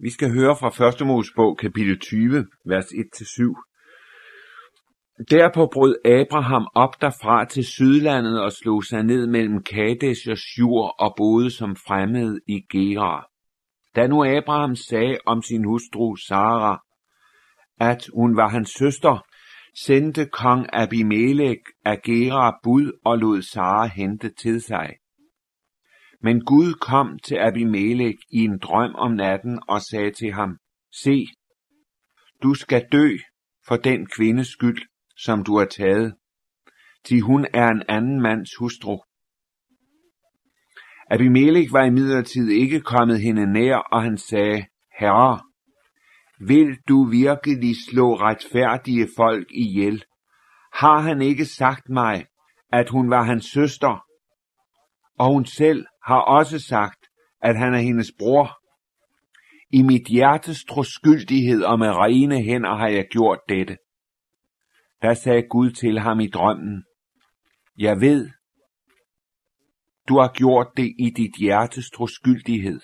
Vi skal høre fra 1. Mosebog kapitel 20, vers 1-7. Derpå brød Abraham op derfra til sydlandet og slog sig ned mellem Kadesh og Shur og boede som fremmed i Gerar. Da nu Abraham sagde om sin hustru Sara, at hun var hans søster, sendte kong Abimelech af Gerar bud og lod Sara hente til sig. Men Gud kom til Abimelech i en drøm om natten og sagde til ham, Se, du skal dø for den kvindes skyld, som du har taget, til hun er en anden mands hustru. Abimelech var imidlertid ikke kommet hende nær, og han sagde, Herre, vil du virkelig slå retfærdige folk ihjel? Har han ikke sagt mig, at hun var hans søster? Og hun selv har også sagt, at han er hendes bror. I mit hjertes troskyldighed og med rene hænder har jeg gjort dette. Der sagde Gud til ham i drømmen, Jeg ved, du har gjort det i dit hjertes troskyldighed,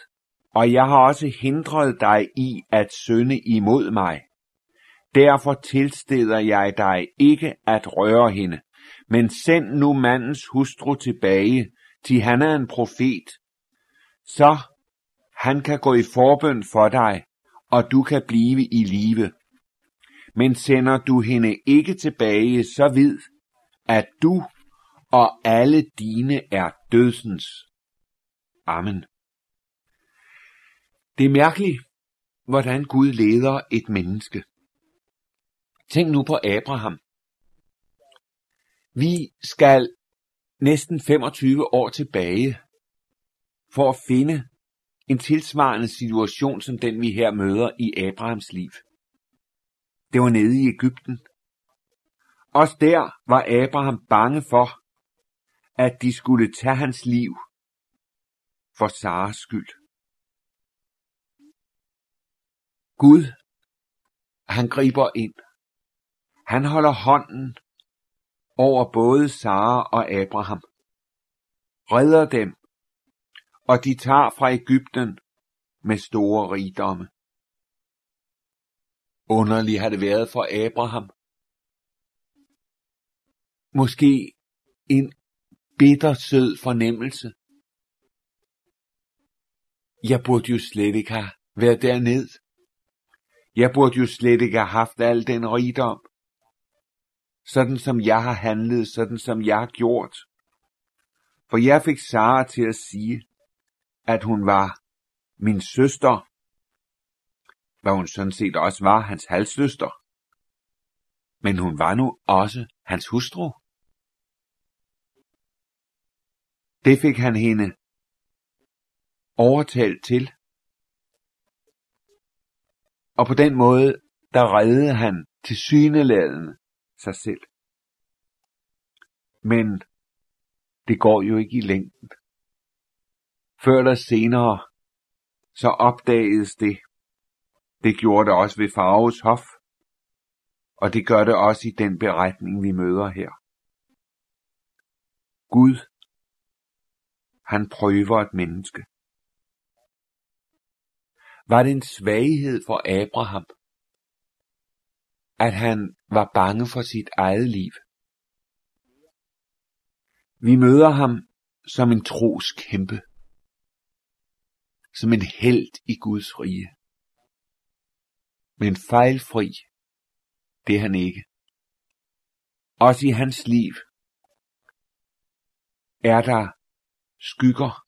og jeg har også hindret dig i at synde imod mig. Derfor tilsteder jeg dig ikke at røre hende, men send nu mandens hustru tilbage, til han er en profet, så han kan gå i forbøn for dig, og du kan blive i live. Men sender du hende ikke tilbage, så vid, at du og alle dine er dødsens. Amen. Det er mærkeligt, hvordan Gud leder et menneske. Tænk nu på Abraham. Vi skal næsten 25 år tilbage for at finde en tilsvarende situation som den vi her møder i Abrahams liv. Det var nede i Ægypten. Også der var Abraham bange for, at de skulle tage hans liv for Saras skyld. Gud, han griber ind. Han holder hånden over både Sara og Abraham, redder dem, og de tager fra Ægypten med store rigdomme. Underligt har det været for Abraham. Måske en bittersød fornemmelse. Jeg burde jo slet ikke have været derned. Jeg burde jo slet ikke have haft al den rigdom sådan som jeg har handlet, sådan som jeg har gjort. For jeg fik Sara til at sige, at hun var min søster, hvad hun sådan set også var hans halvsøster. Men hun var nu også hans hustru. Det fik han hende overtalt til. Og på den måde, der reddede han til syneladende sig selv. Men det går jo ikke i længden. Før eller senere, så opdagedes det. Det gjorde det også ved Faros hof, og det gør det også i den beretning, vi møder her. Gud, han prøver et menneske. Var det en svaghed for Abraham, at han var bange for sit eget liv. Vi møder ham som en tros kæmpe, som en held i Guds rige. Men fejlfri, det er han ikke. Også i hans liv er der skygger,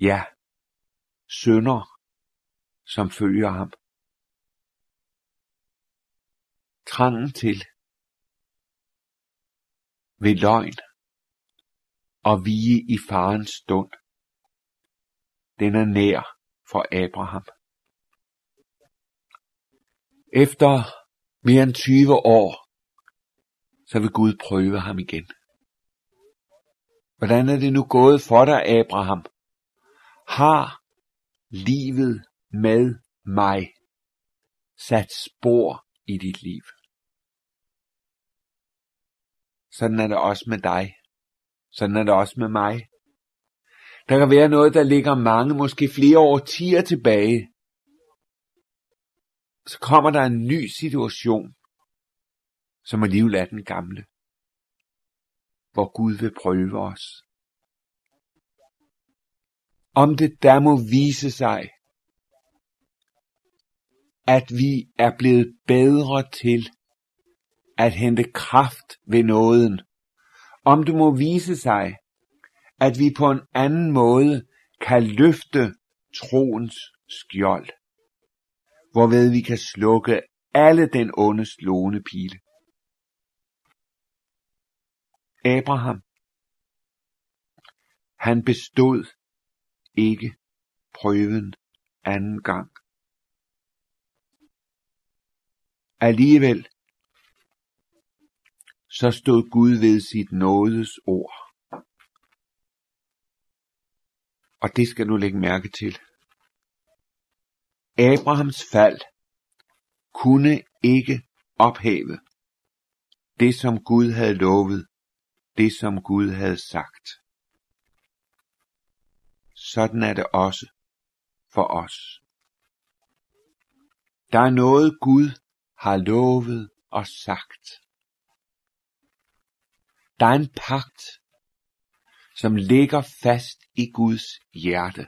ja, sønder, som følger ham. Trangen til ved løgn og vige i farens stund. Den er nær for Abraham. Efter mere end 20 år, så vil Gud prøve ham igen. Hvordan er det nu gået for dig, Abraham? Har livet med mig sat spor i dit liv? Sådan er det også med dig. Sådan er det også med mig. Der kan være noget, der ligger mange, måske flere årtier tilbage. så kommer der en ny situation, som alligevel er den gamle, hvor Gud vil prøve os. Om det der må vise sig, at vi er blevet bedre til at hente kraft ved nåden. Om det må vise sig, at vi på en anden måde kan løfte troens skjold, hvorved vi kan slukke alle den ondes slående pile. Abraham, han bestod ikke prøven anden gang. Alligevel så stod Gud ved sit nådes ord. Og det skal du lægge mærke til. Abrahams fald kunne ikke ophæve det, som Gud havde lovet, det, som Gud havde sagt. Sådan er det også for os. Der er noget Gud har lovet og sagt. Der er en pagt, som ligger fast i Guds hjerte.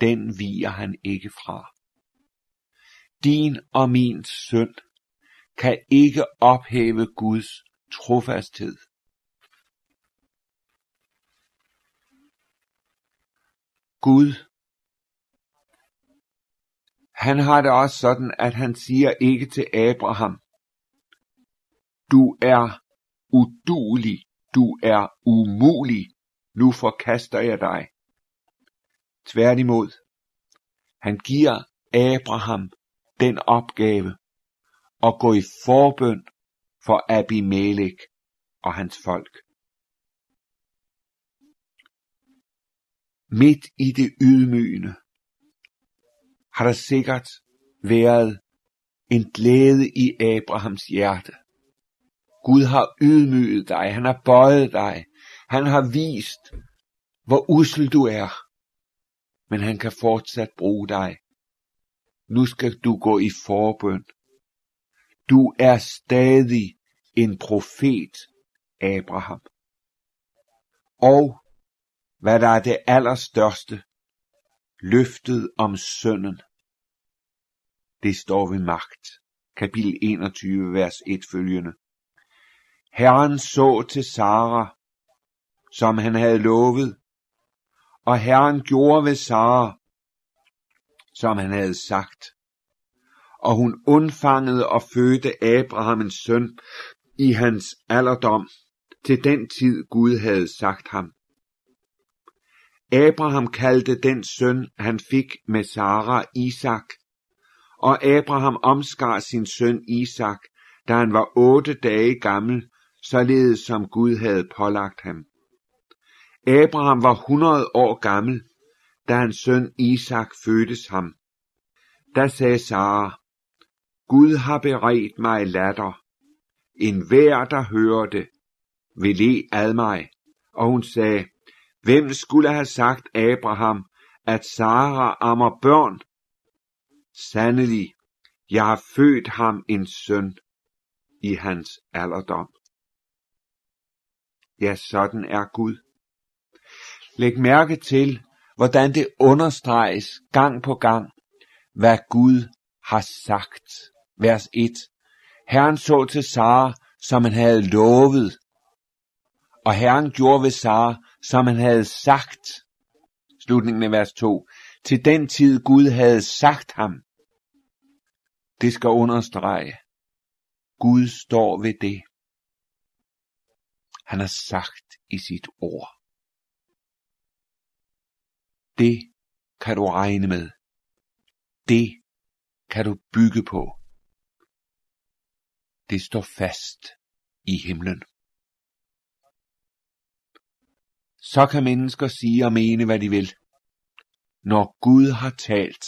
Den viger han ikke fra. Din og min synd kan ikke ophæve Guds trofasthed. Gud, han har det også sådan, at han siger ikke til Abraham, du er udulig, du er umulig, nu forkaster jeg dig. Tværtimod, han giver Abraham den opgave at gå i forbøn for Abimelech og hans folk. Midt i det ydmygende har der sikkert været en glæde i Abrahams hjerte. Gud har ydmyget dig, han har bøjet dig, han har vist, hvor usel du er, men han kan fortsat bruge dig. Nu skal du gå i forbøn. Du er stadig en profet, Abraham. Og hvad der er det allerstørste, løftet om sønnen. Det står ved magt. Kapitel 21, vers 1 følgende. Herren så til Sara, som han havde lovet, og Herren gjorde ved Sara, som han havde sagt. Og hun undfangede og fødte Abraham en søn i hans alderdom, til den tid Gud havde sagt ham. Abraham kaldte den søn, han fik med Sara, Isak, og Abraham omskar sin søn Isak, da han var otte dage gammel, således som Gud havde pålagt ham. Abraham var 100 år gammel, da hans søn Isak fødtes ham. Da sagde Sara, Gud har beredt mig latter. En hver, der hører det, vil le ad mig. Og hun sagde, hvem skulle have sagt Abraham, at Sara ammer børn? Sandelig, jeg har født ham en søn i hans alderdom. Ja, sådan er Gud. Læg mærke til, hvordan det understreges gang på gang, hvad Gud har sagt. Vers 1. Herren så til Sara, som han havde lovet, og Herren gjorde ved Sara, som han havde sagt. Slutningen af vers 2. Til den tid Gud havde sagt ham. Det skal understrege. Gud står ved det han har sagt i sit ord. Det kan du regne med. Det kan du bygge på. Det står fast i himlen. Så kan mennesker sige og mene, hvad de vil. Når Gud har talt,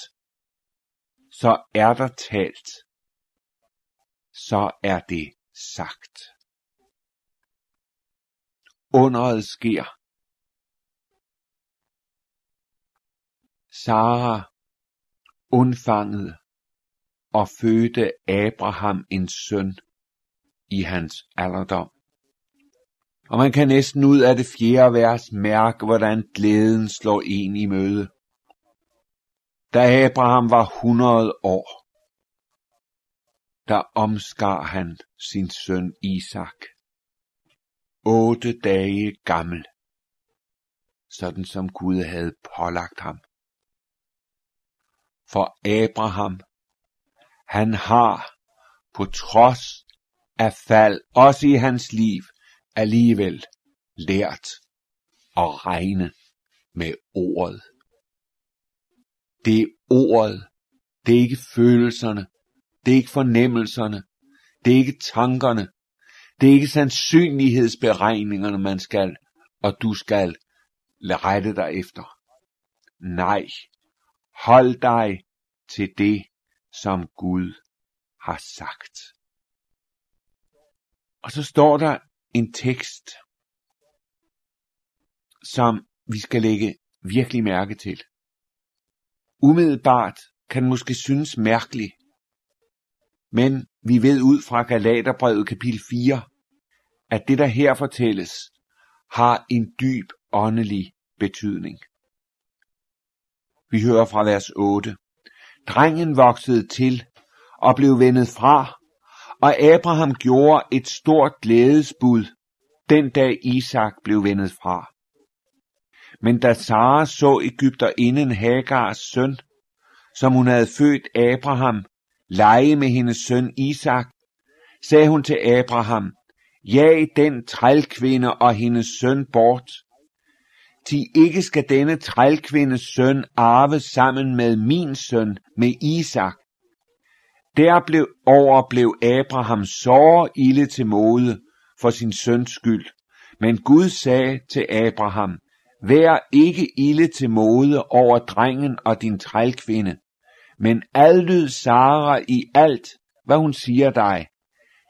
så er der talt. Så er det sagt underet sker. Sara undfangede og fødte Abraham en søn i hans alderdom. Og man kan næsten ud af det fjerde vers mærke, hvordan glæden slår en i møde. Da Abraham var 100 år, der omskar han sin søn Isak. Otte dage gammel, sådan som Gud havde pålagt ham. For Abraham, han har på trods af fald, også i hans liv, alligevel lært at regne med ordet. Det er ordet, det er ikke følelserne, det er ikke fornemmelserne, det er ikke tankerne, det er ikke sandsynlighedsberegningerne, man skal, og du skal rette dig efter. Nej, hold dig til det, som Gud har sagt. Og så står der en tekst, som vi skal lægge virkelig mærke til. Umiddelbart kan måske synes mærkelig, men vi ved ud fra Galaterbrevet kapitel 4, at det der her fortælles, har en dyb åndelig betydning. Vi hører fra vers 8. Drengen voksede til og blev vendet fra, og Abraham gjorde et stort glædesbud, den dag Isak blev vendet fra. Men da Sara så Ægypter inden Hagars søn, som hun havde født Abraham, lege med hendes søn Isak, sagde hun til Abraham, jag den trælkvinde og hendes søn bort. Ti ikke skal denne trælkvindes søn arve sammen med min søn, med Isak. Der blev over blev Abraham så ilde til mode for sin søns skyld. Men Gud sagde til Abraham, Vær ikke ilde til mode over drengen og din trælkvinde, men adlyd Sara i alt, hvad hun siger dig.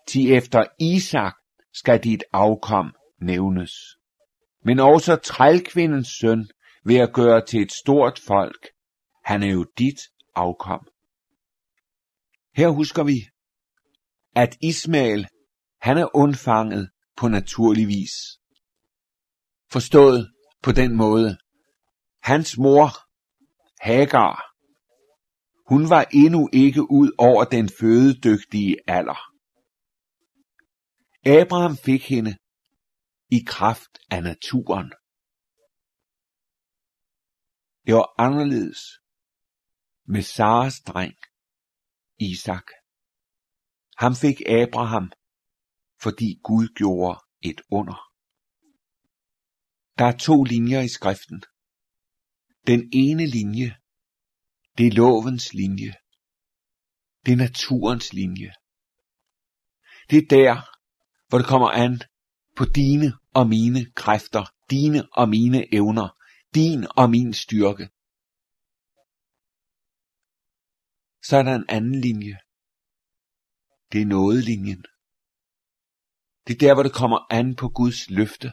Ti efter Isak skal dit afkom nævnes. Men også trælkvindens søn vil jeg gøre til et stort folk. Han er jo dit afkom. Her husker vi, at Ismael, han er undfanget på naturlig vis. Forstået på den måde. Hans mor, Hagar, hun var endnu ikke ud over den fødedygtige alder. Abraham fik hende i kraft af naturen. Det var anderledes med Saras dreng, Isak. Ham fik Abraham, fordi Gud gjorde et under. Der er to linjer i skriften. Den ene linje det er lovens linje. Det er naturens linje. Det er der, hvor det kommer an på dine og mine kræfter, dine og mine evner, din og min styrke. Så er der en anden linje. Det er nådelinjen. Det er der, hvor det kommer an på Guds løfte,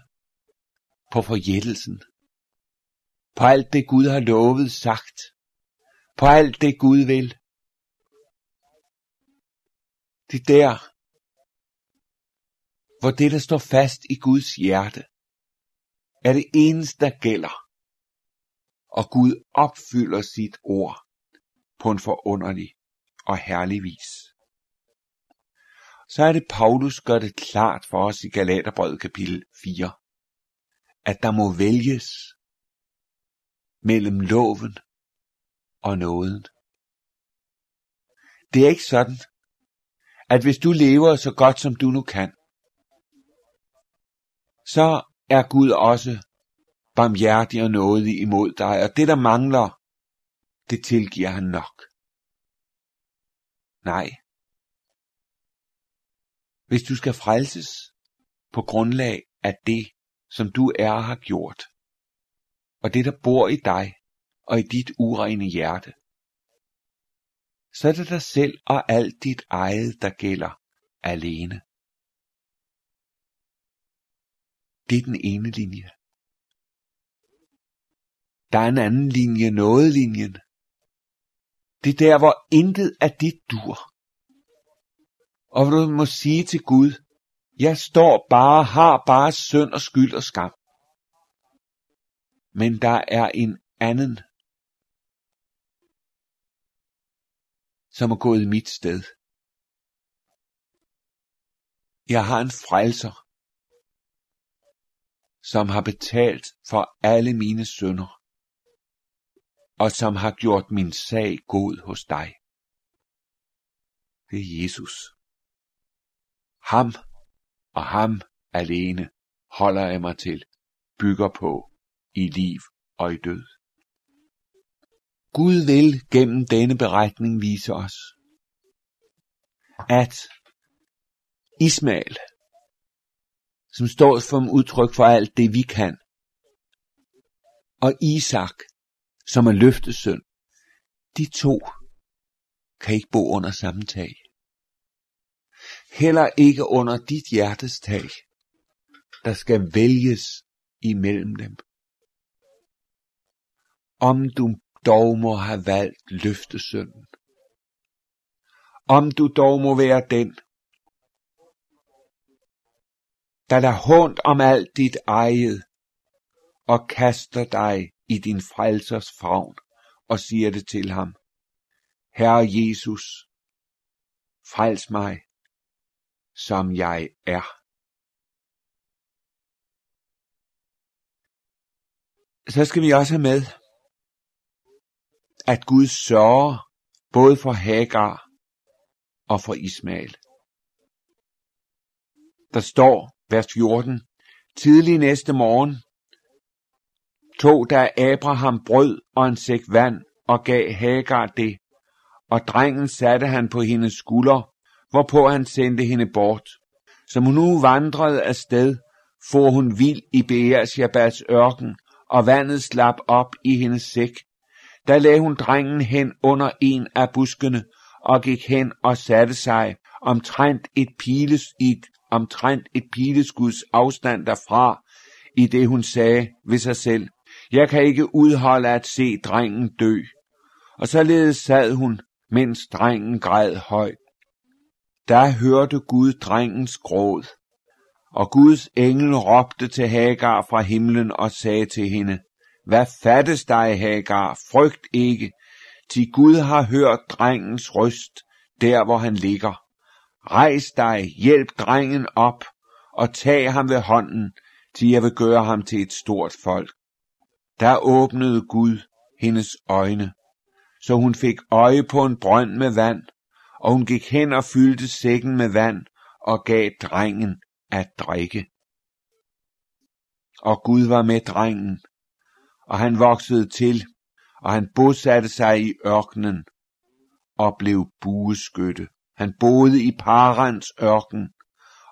på forjættelsen, på alt det Gud har lovet sagt, på alt det Gud vil. Det der, hvor det, der står fast i Guds hjerte, er det eneste, der gælder. Og Gud opfylder sit ord på en forunderlig og herlig vis. Så er det, Paulus gør det klart for os i Galaterbrevet kapitel 4, at der må vælges mellem loven og nåden. Det er ikke sådan, at hvis du lever så godt som du nu kan, så er Gud også barmhjertig og nådig imod dig, og det der mangler, det tilgiver han nok. Nej. Hvis du skal frelses på grundlag af det, som du er og har gjort, og det der bor i dig, og i dit urene hjerte. Så er det dig selv og alt dit eget, der gælder alene. Det er den ene linje. Der er en anden linje, nådelinjen. Det Det er der, hvor intet af dit dur. Og hvor du må sige til Gud, jeg står bare, har bare synd og skyld og skam. Men der er en anden, som er gået i mit sted. Jeg har en frelser, som har betalt for alle mine sønder, og som har gjort min sag god hos dig. Det er Jesus. Ham og ham alene holder jeg mig til, bygger på i liv og i død. Gud vil gennem denne beretning vise os, at Ismael, som står som udtryk for alt det, vi kan, og Isak, som er løftesøn, de to kan ikke bo under samme tag. Heller ikke under dit hjertes tag. Der skal vælges imellem dem. Om du dog må have valgt løftesønnen. Om du dog må være den, der der hånd om alt dit eget, og kaster dig i din frelsers favn, og siger det til ham. Herre Jesus, frels mig, som jeg er. Så skal vi også have med, at Gud sørger både for Hagar og for Ismael. Der står, vers 14, tidlig næste morgen tog der Abraham brød og en sæk vand og gav Hagar det, og drengen satte han på hendes skulder, hvorpå han sendte hende bort. Som hun nu vandrede afsted, for hun vild i Beersjabas ørken, og vandet slap op i hendes sæk. Der lagde hun drengen hen under en af buskene, og gik hen og satte sig omtrent et piles, et, omtrent et pileskuds afstand derfra, i det hun sagde ved sig selv, jeg kan ikke udholde at se drengen dø. Og således sad hun, mens drengen græd højt. Der hørte Gud drengens gråd, og Guds engel råbte til Hagar fra himlen og sagde til hende, Hvad fattes dig, Hagar? Frygt ikke, til Gud har hørt drengens røst, der hvor han ligger. Rejs dig, hjælp drengen op, og tag ham ved hånden, til jeg vil gøre ham til et stort folk. Der åbnede Gud hendes øjne, så hun fik øje på en brønd med vand, og hun gik hen og fyldte sækken med vand og gav drengen at drikke. Og Gud var med drengen, og han voksede til, og han bosatte sig i ørkenen og blev bueskytte. Han boede i Parans ørken,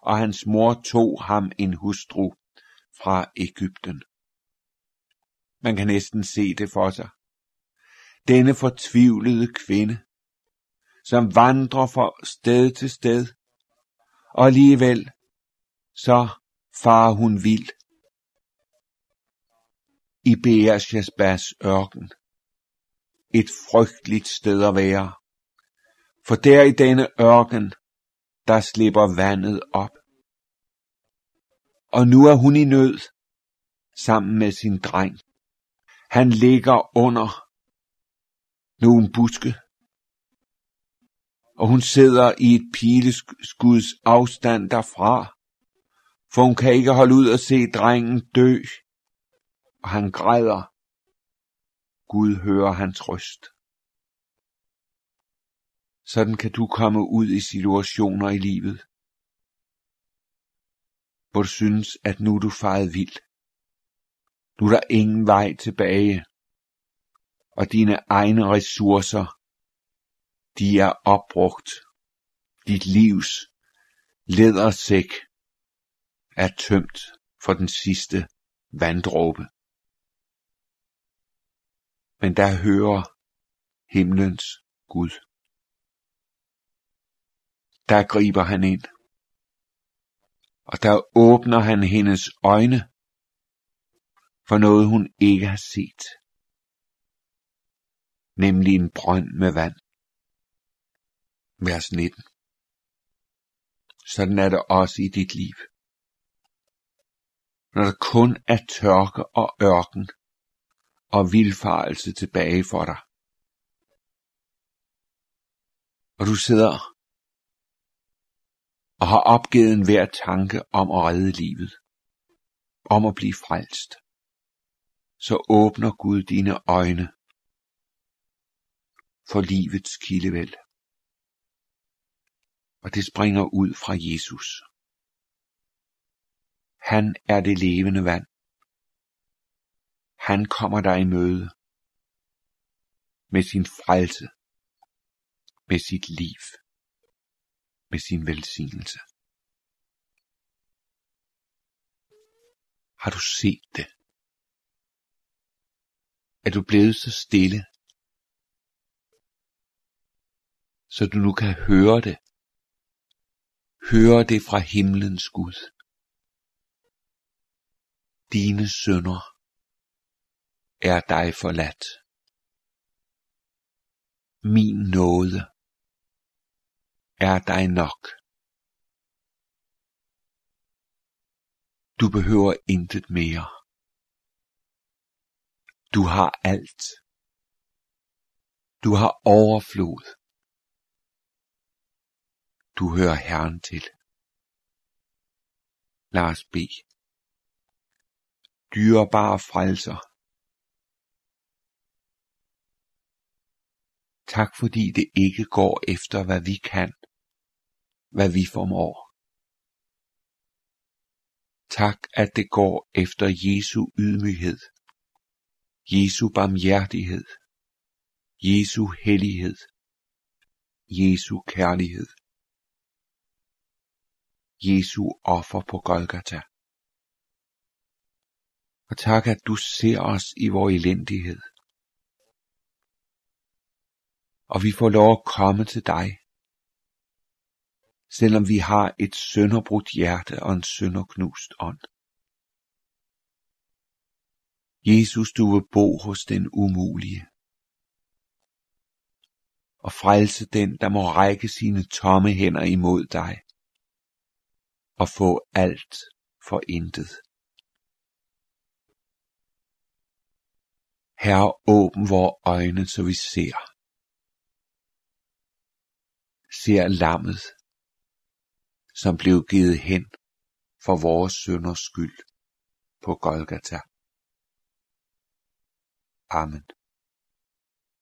og hans mor tog ham en hustru fra Ægypten. Man kan næsten se det for sig. Denne fortvivlede kvinde, som vandrer fra sted til sted, og alligevel så far hun vild i Beershebas ørken. Et frygteligt sted at være. For der i denne ørken, der slipper vandet op. Og nu er hun i nød, sammen med sin dreng. Han ligger under nogle buske, og hun sidder i et pileskuds afstand derfra, for hun kan ikke holde ud og se drengen dø, og han græder. Gud hører hans røst. Sådan kan du komme ud i situationer i livet, hvor du synes, at nu er du faret vild. Nu er der ingen vej tilbage, og dine egne ressourcer, de er opbrugt. Dit livs ledersæk er tømt for den sidste vanddråbe. Men der hører himlens Gud. Der griber han ind. Og der åbner han hendes øjne for noget hun ikke har set. Nemlig en brønd med vand. Vers 19. Sådan er det også i dit liv. Når der kun er tørke og ørken og vildfarelse tilbage for dig. Og du sidder og har opgivet enhver tanke om at redde livet, om at blive frelst, så åbner Gud dine øjne for livets kildevæld. Og det springer ud fra Jesus. Han er det levende vand. Han kommer dig i møde med sin frelse, med sit liv med sin velsignelse. Har du set det? Er du blevet så stille, så du nu kan høre det? Høre det fra himlens Gud. Dine sønder er dig forladt. Min nåde er dig nok. Du behøver intet mere. Du har alt. Du har overflod. Du hører Herren til. Lad os bede. Dyrebare frelser. Tak fordi det ikke går efter, hvad vi kan, hvad vi formår. Tak, at det går efter Jesu ydmyghed, Jesu barmhjertighed, Jesu hellighed, Jesu kærlighed, Jesu offer på Golgata. Og tak, at du ser os i vores elendighed. Og vi får lov at komme til dig selvom vi har et sønderbrudt hjerte og en sønderknust ånd. Jesus, du vil bo hos den umulige og frelse den, der må række sine tomme hænder imod dig og få alt for intet. Herre, åbn vores øjne, så vi ser. Ser lammet, som blev givet hen for vores synders skyld på Golgata. Amen.